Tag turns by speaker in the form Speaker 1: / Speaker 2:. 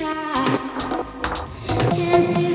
Speaker 1: inside. Chances